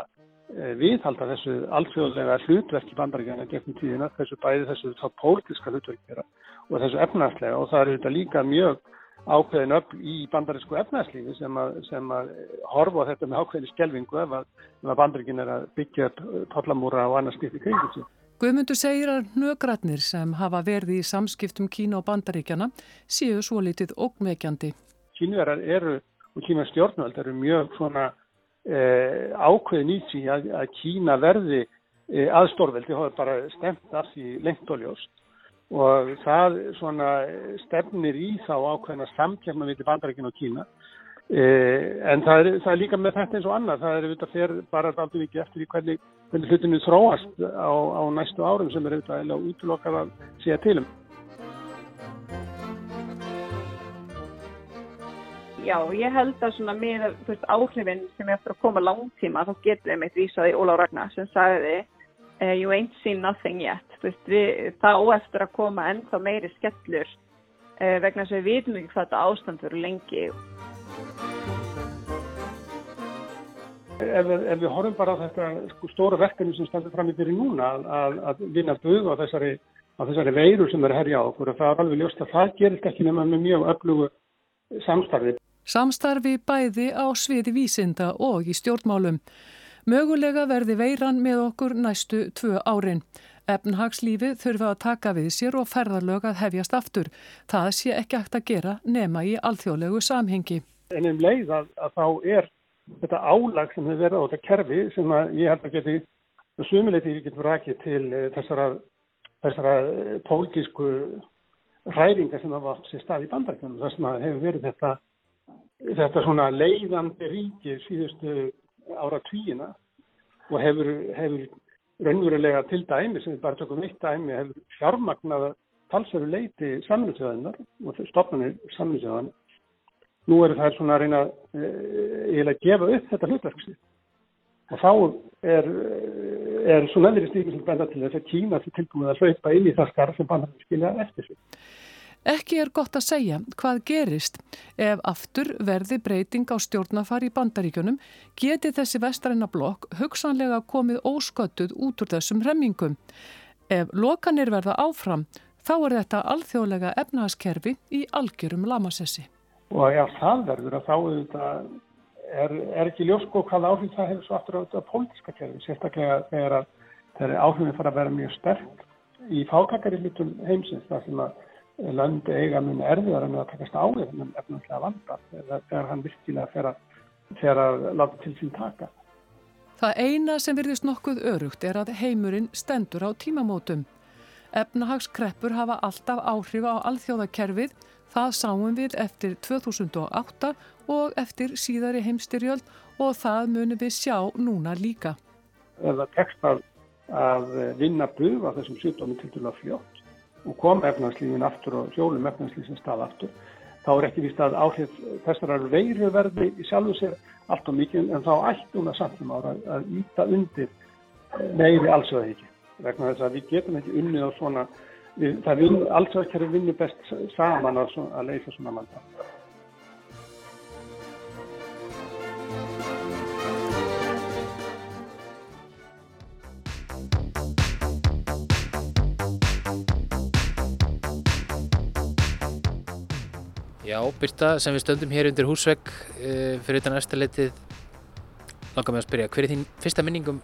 viðhalda þessu alþjóðlega hlutverki bandaríkjana gegnum tíðina, þessu bæði þessu þá pólitiska hlutverki og þessu efnarslega og það eru þetta líka mjög ákveðin öll í bandarísku efnarslífi sem sem að horfa á þetta með ákveðin skjelvingu ef að, að bandaríkin er að byggja tollamúra og annars skipt í kringum sig. Guðmundur segir að nögratnir sem hafa verið í samskiptum Kína og bandaríkjana séu svo litið ógnveikjandi. Kínuverar eru og Kína stjórnvöld eru mjög svona Eh, ákveðin í því að, að Kína verði eh, aðstórveldi, það er bara stemt af því lengt og ljóst. Og það svona stefnir í þá ákveðina samkjafna við bandarækinu og Kína. Eh, en það er, það er líka með þetta eins og annað, það er auðvitað fyrir bara aldrei mikið eftir í hvernig, hvernig hlutinu þróast á, á næstu árum sem er auðvitað eða útlokkar að segja tilum. Já, ég held að svona með áhrifin sem er eftir að koma langtíma þá getur við meitt vísaði Óla Ragnar sem sagði uh, you ain't seen nothing yet veist, við, það óeftir að koma ennþá meiri skellur uh, vegna þess að við vitum ekki hvað þetta ástand verður lengi Ef við, ef við horfum bara á þetta sko, stóra verkefni sem standur fram í byrju núna að, að vinna bög á þessari, á þessari veiru sem er herja á okkur og það er alveg ljóst að það gerist ekki nema með mjög öflugu samstarfi. Samstarfi bæði á sviði vísinda og í stjórnmálum. Mögulega verði veiran með okkur næstu tvö árin. Efnhagslífið þurfa að taka við sér og ferðarlög að hefjast aftur. Það sé ekki hægt að gera nema í alþjóðlegu samhengi. En um leið að, að þá er þetta álag sem hefur verið á þetta kerfi sem ég held að geti sumuleiti við getum rakið til eh, þessara, þessara eh, pólísku hræringar sem hafa sér stað í bandarkjörnum. Þess að hefur verið þetta þetta svona leiðandi ríki síðustu ára tvíina og hefur, hefur raunverulega til dæmi sem við bara tökum eitt dæmi hefur fjármagnaða talsveru leiti saminsjöðanar og stopnarnir saminsjöðan nú eru það svona að reyna e, að gefa upp þetta hlutverksi og þá er, er svona öðru stími sem benda til þess að Kína til tilbúið að hlaupa inn í það skarf sem bannar skilja eftir sig Ekki er gott að segja hvað gerist ef aftur verði breyting á stjórnafari í bandaríkjunum geti þessi vestræna blokk hugsanlega komið ósköttuð út úr þessum remmingum. Ef lokanir verða áfram þá er þetta alþjóðlega efnaðaskerfi í algjörum lamasessi. Og ef það verður að þá er, er ekki ljósko hvað áhrif það hefur svo aftur þetta pólitiska kerfi, sérstaklega þegar, áhrifin fara að vera mjög sterk í fákakari hlutum heimsins þar sem að lönd eiga mun erfiðar en að takast á við en efnaðslega vanda þegar hann virkilega fer að, fer að láta til sín taka. Það eina sem virðist nokkuð örugt er að heimurinn stendur á tímamótum. Efnahagskreppur hafa alltaf áhrif á alþjóðakerfið, það sáum við eftir 2008 og eftir síðari heimstyrjöld og það munum við sjá núna líka. Ef það tekst að, vinna buga þessum sjúkdómi til dæla fljótt og kom efnarslífin aftur og hjólum efnarslífin stað aftur þá er ekki vist að áhrif þessar veiru verði í sjálfu sér allt og mikið en þá ættum að samtum ára að íta undir meiri allsöða ekki vegna þess að við getum ekki unnið á svona við, það vinn, allsöða ekki er vinni best saman að leysa svona mann Já, Byrta, sem við stöndum hér undir húsvegg uh, fyrir utan eftirleitið langar mig að spyrja, hver er þín fyrsta minningum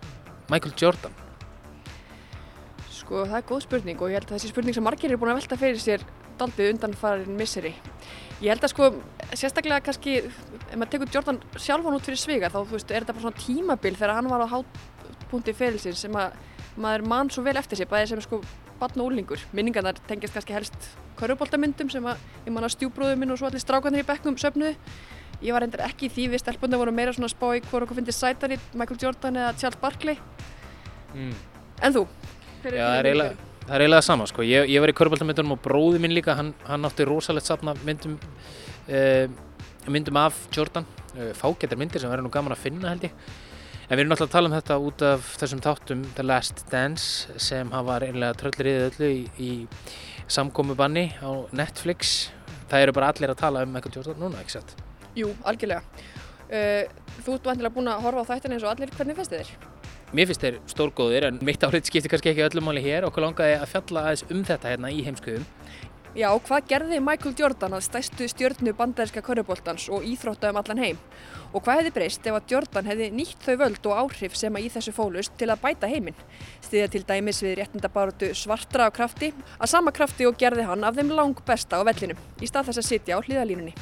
Michael Jordan? Sko það er góð spurning og ég held að þessi spurning sem margir eru búin að velta fyrir sér daldið undan farin misseri. Ég held að sko sérstaklega kannski ef maður tekur Jordan sjálfan út fyrir sviga þá veist er þetta bara svona tímabil þegar hann var á hátpunkti ferilsins sem að maður mann svo vel eftir sig bæðið sem sko batn og úlingur. Minningarnar tengjast kannski helst köruboltamyndum sem að ég manna stjúbróðu minn og svo allir strákanir í bekknum söfnuðu. Ég var reyndar ekki í því við stelpunni voru meira svona spá í hvort okkur finnst sætari Michael Jordan eða Charles Barkley. Mm. En þú? Já, það er eiginlega, sama sko. Ég, ég var í köruboltamyndunum og bróði minn líka, hann, hann átti rosalegt safna myndum, uh, myndum af Jordan. Uh, Fágættar myndir sem verður nú gaman að finna held ég. En við erum náttúrulega að tala um þetta út af þessum þáttum The Last Dance sem hafa eiginlega tröllriðið öllu í, í samkomi banni á Netflix. Það eru bara allir að tala um Michael Jordan núna, ekki satt? Jú, algjörlega. Uh, þú ert vantilega búin að horfa á þættin eins og allir, hvernig finnst þið þér? Mér finnst þeir stórgóðir en mitt áhrif skiptir kannski ekki öllum máli hér. Okkur langaði að fjalla aðeins um þetta hérna í heimskuðum. Já, hvað gerði Michael Jordan að stæstu stjórnu bandaríska körubóltans og íþrótta um allan heim? Og hvað hefði breyst ef að Jordan hefði nýtt þau völd og áhrif sem að í þessu fólust til að bæta heiminn? Stiðja til dæmis við réttindabáratu svartra á krafti, að sama krafti og gerði hann af þeim lang besta á vellinum, í stað þess að sitja á hlýðalínunni.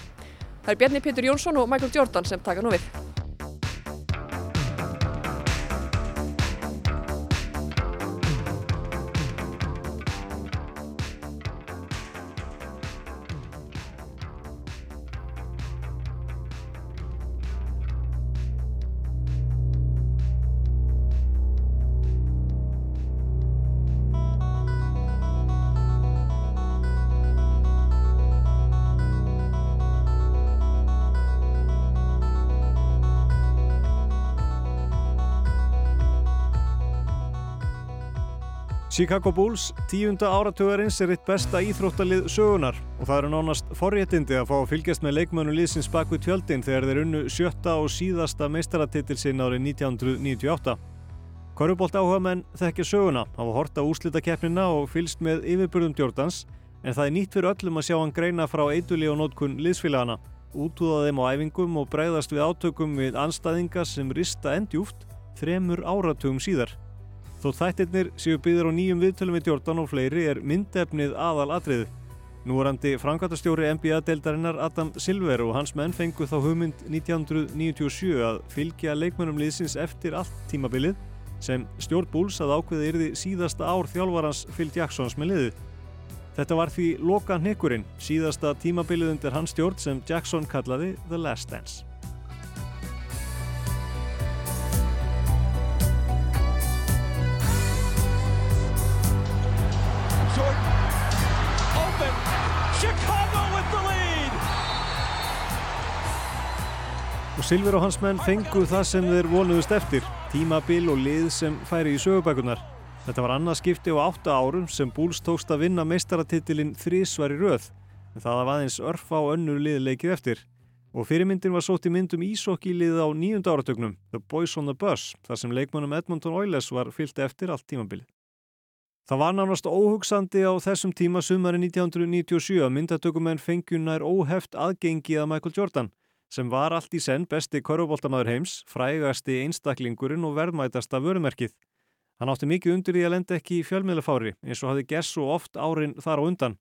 Það er Bjarni Pétur Jónsson og Michael Jordan sem taka nú við. Chicago Bulls, tíunda áratugarins er eitt besta íþróttalið sögunar og það eru nánast forréttindi að fá að fylgjast með leikmönu liðsins bak við tjöldin þegar þeir unnu sjötta og síðasta meistaratitil sinn árið 1998. Körubolt áhuga menn þekkja söguna, hafa horta úslitakeppnina og fylst með yfirburðum Jordans en það er nýtt fyrir öllum að sjá hann greina frá eituli og nótkunn liðsfélagana, útúða þeim á æfingum og breyðast við átökum við anstæðinga sem rista endjúft þremur áratugum síðar. Þó þættirnir séu byggðir á nýjum viðtölum við Jordan og fleiri er myndefnið aðal atriði. Núvarandi framkvæmtastjóri NBA-deildarinnar Adam Silver og hans menn fengu þá hugmynd 1997 að fylgja leikmennum liðsins eftir allt tímabilið sem stjórn Bulls að ákveði yrði síðasta ár þjálfarans Phil Jacksons með liðið. Þetta var því loka hnekkurinn, síðasta tímabilið undir hans stjórn sem Jackson kallaði The Last Dance. Og Silver og hans menn fengu það sem þeir vonuðust eftir, tímabil og lið sem færi í sögubækunar. Þetta var annað skipti á átta árum sem Bulls tókst að vinna meistaratitilinn þrísvar í röð, en það var aðeins örfa og önnur liðleikið eftir. Og fyrirmyndin var sótt í myndum ísokki-lið á nýjunda áratögnum, The Boys on the Bus, þar sem leikmannum Edmonton Oilers var fyllt eftir allt tímabilið. Það var nánast óhugsandi á þessum tíma sumari 1997 að myndatökumenn fengjunar óheft aðgengi að Michael Jordan, sem var allt í senn besti korfuboltamaður heims, frægasti einstaklingurinn og verðmætasta vörumerkið. Hann átti mikið undir því að lenda ekki í fjölmiðlafári eins og hafði gess og oft árin þar á undan.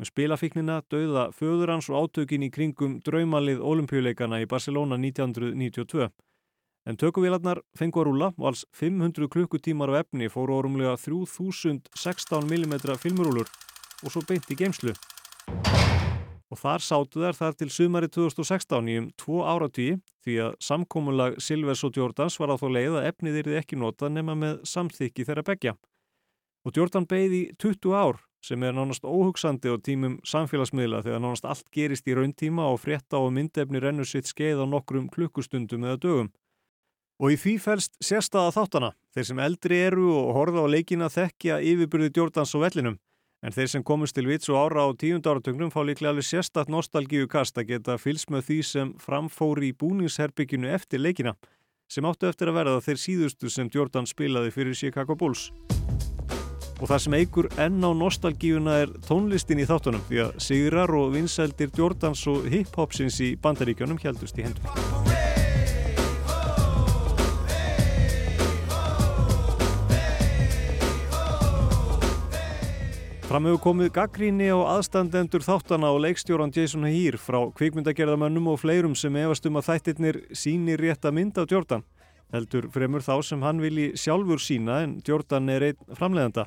Með spilafíknina döða föður hans og átökin í kringum draumalið olimpíuleikana í Barcelona 1992. En tökuvélarnar fengu að rúla og alls 500 klukkutímar á efni fóru orumlega 3016 mm filmurúlur og svo beint í geimslu. Og þar sátu þær þar til sumari 2016 í um tvo áratví því að samkómulag Silvers og Jordans var á þó leið að efnið yrði ekki nota nema með samþykki þeirra begja. Og Jordan beigði í 20 ár sem er nánast óhugsandi á tímum samfélagsmiðla þegar nánast allt gerist í rauntíma og frétta og myndefni rennur sitt skeið á nokkrum klukkustundum eða dögum. Og í því fælst sérstaða þáttana, þeir sem eldri eru og horfa á leikina þekkja yfirbyrði Jordans og vellinum, en þeir sem komist til vits og ára á tíund áratögnum fá líklega alveg sérstatt nostalgíu kast að geta fylst með því sem framfóri í búningsherbygginu eftir leikina, sem áttu eftir að verða þeir síðustu sem Jordan spilaði fyrir Chicago Bulls. Og það sem eigur enn á nostalgíuna er tónlistin í þáttunum því að sigrar og vinsældir Jordans og hip-hopsins í bandaríkjónum heldust í hendur. Framöfu komið gaggríni á aðstandendur þáttana og leikstjóran Jason Heer frá kvikmyndagerðamönnum og fleirum sem efast um að þættirnir síni rétt að mynda á Jordan. Heldur fremur þá sem hann vilji sjálfur sína en Jordan er einn framleiðanda.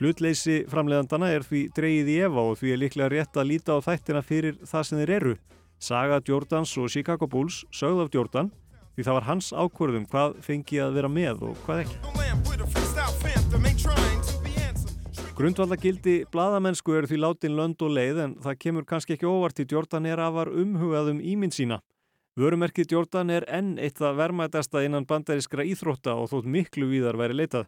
Hlutleysi framleiðandana er því dreyið í Eva og því er líklega rétt að líta á þættina fyrir það sem þeir eru. Saga Jordans og Chicago Bulls sögð af Jordan því það var hans ákvörðum hvað fengi að vera með og hvað ekki. Grundvallagildi bladamennsku eru því látin lönd og leið en það kemur kannski ekki óvart í Jordan er afar umhugað um ímynd sína. Vörumerkið Jordan er enn eitt það vermaðasta innan bandarískra íþrótta og þótt miklu víðar væri leitað.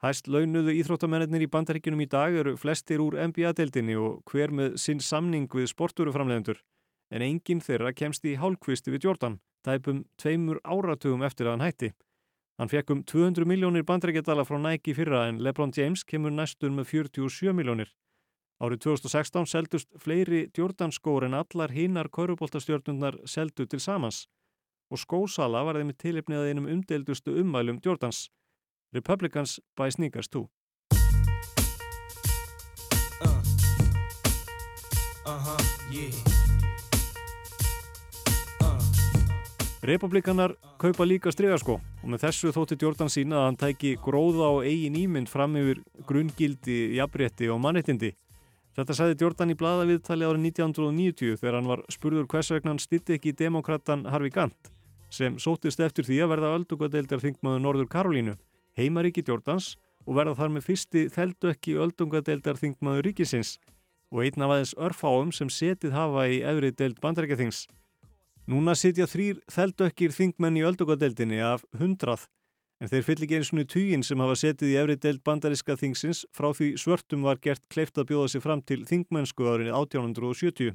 Hæst launuðu íþróttamennir í bandaríkinum í dag eru flestir úr NBA-deildinni og hver með sinn samning við sporturuframlegendur. En enginn þeirra kemst í hálfkvisti við Jordan, tæpum tveimur áratugum eftir að hann hætti. Hann fekk um 200 miljónir bandaríkjadala frá Nike fyrra en LeBron James kemur næstur með 47 miljónir. Árið 2016 seldust fleiri Jordan skór en allar hinnar kauruboltastjörnundar seldu til samans og skósala var þeim tilipnið að einum umdeildustu ummælum Jordans. Republicans buy sneakers too. Uh. Uh -huh, yeah. Republikanar kaupa líka strygarskó og með þessu þótti Jordan sína að hann tæki gróða og eigin ímynd fram yfir grungildi, jafnrétti og mannettindi. Þetta sagði Jordan í bladaviðtali árið 1990 þegar hann var spurður hvers vegna hann stitti ekki demokrattan Harvey Gantt sem sótist eftir því að verða öldungadeildar þingmaður Norður Karolínu heimaríki Jordans og verða þar með fyrsti þeldu ekki öldungadeildar þingmaður ríkisins og einn af aðeins örfáum sem setið hafa í efri deild bandarækjathings. Núna sitja þrýr þeldökkir þingmenn í öldungadeildinni af hundrað en þeir fyll ekki eins og týjinn sem hafa setið í efri deild bandaríska thingsins frá því svörtum var gert kleift að bjóða sig fram til þingmennsku árinni 1870.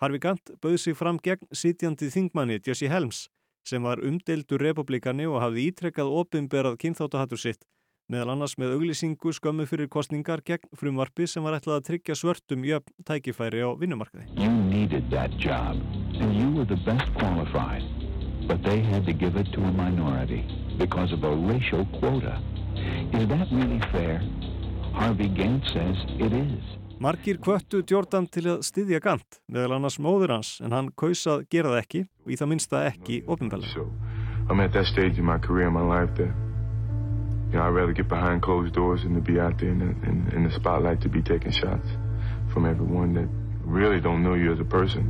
Harfi Gant bauð sig fram gegn sitjandi þingmanni Jesse Helms sem var umdeildur republikani og hafði ítrekkað opimberað kynþáttahattur sitt, meðal annars með auglýsingu skömmu fyrir kostningar gegn frumvarpi sem var ætlað að tryggja svörtum jöfn tækifæri á vinnumarkaði. You needed that job and you were the best qualified, but they had to give it to a minority because of a racial quota. Is that really fair? Harvey Gantt says it is. Markir kvöttu Jordan til að styðja Gant, meðal annars móður hans, en hann kausað gera það ekki og í það minnsta ekki ofinbælega. So, you know, I'd rather get behind closed doors than to be out there in the, in, in the spotlight to be taking shots from everyone that really don't know you as a person.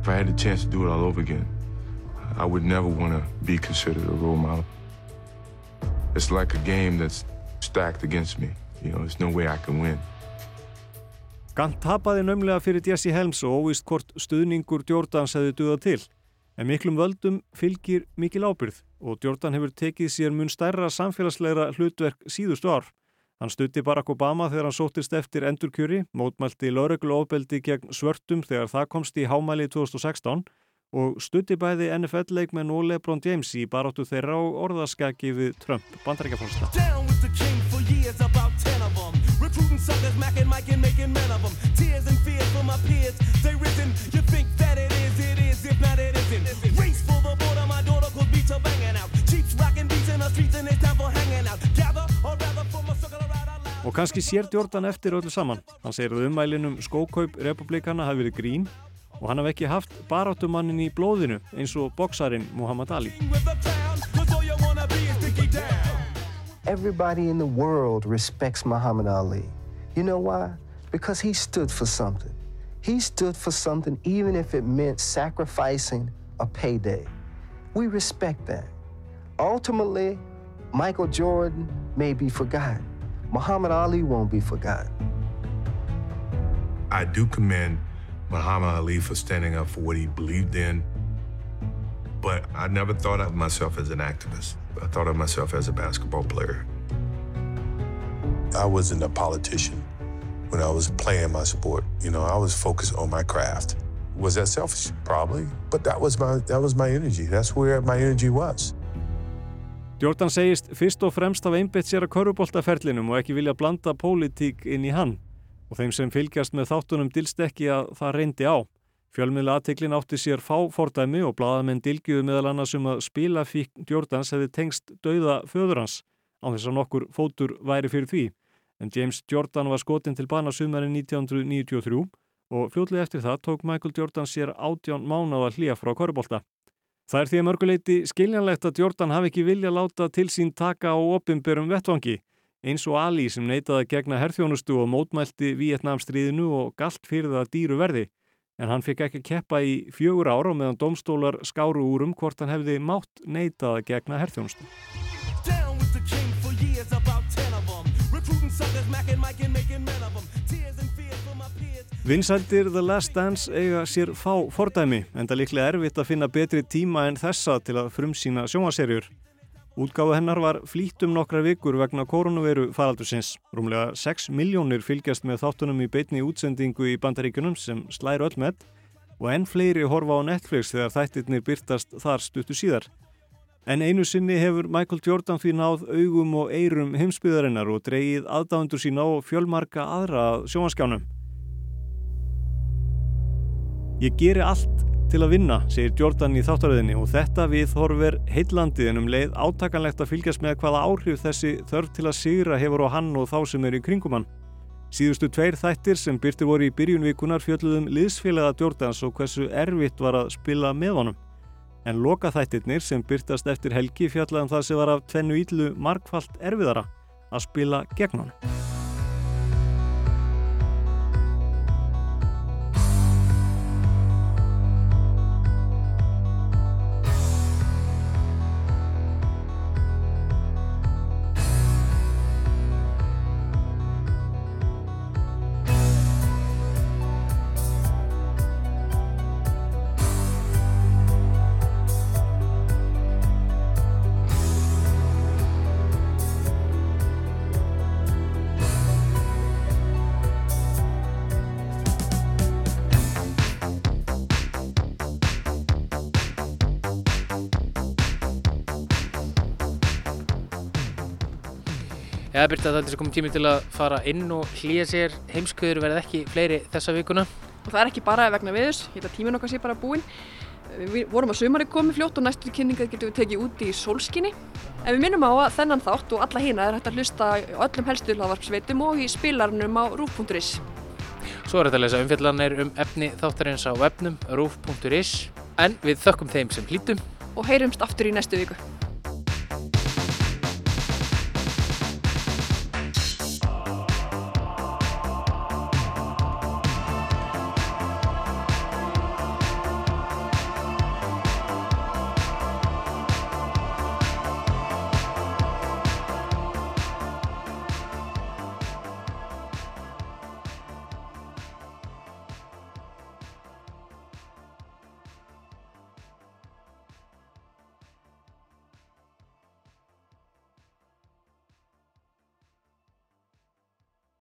If I had the chance to do it all over again, I would never want to be considered a role model. It's like a game that's stacked against me. You know, there's no way I can win. Gant tapaði nömlega fyrir Jesse Helms og óvist hvort stuðningur Jordans hefði duðað til. En miklum völdum fylgir mikil ábyrð og Jordan hefur tekið sér mun stærra samfélagslegra hlutverk síðustu ár. Hann stutti Barack Obama þegar hann sóttist eftir endurkjöri, mótmælti lögreglu ofbeldi gegn svörtum þegar það komst í hámæli 2016 og stutti bæði NFL-leikmenn og LeBron James í baróttu þeirra og orðaskaki við Trump isn't. Race for the border, my daughter cause beats are banging Og kannski sér Jordan eftir öllu saman. Hann segir að umælinum skókaup republikana hafi verið grín og hann hafi ekki haft baráttumannin í blóðinu eins og boksarin Muhammad Ali. Everybody in the world respects Muhammad Ali. You know why? Because he stood for something. He stood for something even if it meant sacrificing a payday. We respect that. Ultimately, Michael Jordan may be forgotten. Muhammad Ali won't be forgotten. I do commend Muhammad Ali for standing up for what he believed in, but I never thought of myself as an activist. I thought of myself as a basketball player. I wasn't a politician when I was playing my sport. You know, I was focused on my craft. Was that selfish? Probably, but that was my that was my energy. That's where my energy was. Jordan segist fyrst og fremst af einbett sér að köruboltaferlinum og ekki vilja blanda pólitík inn í hann og þeim sem fylgjast með þáttunum dilst ekki að það reyndi á. Fjölmiðla aðteklin átti sér fá fordæmi og bladamenn dilgjuðu meðal annars um að spilafík Jordans hefði tengst dauða föður hans. á þess að nokkur fótur væri fyrir því en James Jordan var skotin til bana sumarinn 1993 og fljóðlega eftir það tók Michael Jordan sér átján mánáða hlýja frá korubólta. Það er því að mörguleiti skiljanlegt að Jordan hafi ekki vilja láta til sín taka á opimberum vettvangi eins og Ali sem neytaði gegna herþjónustu og mótmælti Vietnamstríðinu og galt fyrir það dýru verði en hann fikk ekki keppa í fjögur ára meðan domstólar skáru úr um hvort hann hefði mátt neytaði gegna herþjónustu. Vinsældir The Last Dance eiga sér fá fordæmi en það líklega erfitt að finna betri tíma en þessa til að frumsýna sjónvaserjur. Útgáðu hennar var flýtum nokkra vikur vegna koronaviru faraldursins. Rúmlega 6 miljónir fylgjast með þáttunum í beitni útsendingu í bandaríkunum sem slæri öll með og enn fleiri horfa á Netflix þegar þættirnir byrtast þar stuttu síðar. En einu sinni hefur Michael Jordan því náð augum og eirum heimsbyðarinnar og dreyið aðdáðundur sína og fjölmarka aðra sjónvaskjánum. Ég geri allt til að vinna, segir Jordan í þáttaröðinni og þetta við horfir heillandi en um leið átakanlegt að fylgjast með hvaða áhrif þessi þörf til að sigra hefur á hann og þá sem er í kringum hann. Síðustu tveir þættir sem byrti voru í byrjunvikunar fjöldluðum liðsfélaga Jordans og hversu erfitt var að spila með honum. En loka þættirnir sem byrtast eftir helgi fjallaðum það sem var af tvennu íllu markvallt erfiðara að spila gegn honum. Já, Birta, það er þess að koma tími til að fara inn og hlýja sér heimskuður verði ekki fleiri þessa vikuna. Og það er ekki bara vegna viðus, ég held að tímin okkar sé bara búinn. Við vorum að sumari komið fljótt og næstu kynninga getum við tekið út í sólskinni. En við minnum á að þennan þátt og alla hýna er hægt að hlusta öllum helstu hlaðvarpsveitum og í spilarnum á rúf.is. Svo er þetta að lesa umfjallanir um efni þáttarins á webnum rúf.is en við þökkum þeim sem hlítum og heyrumst aftur í næstu viku.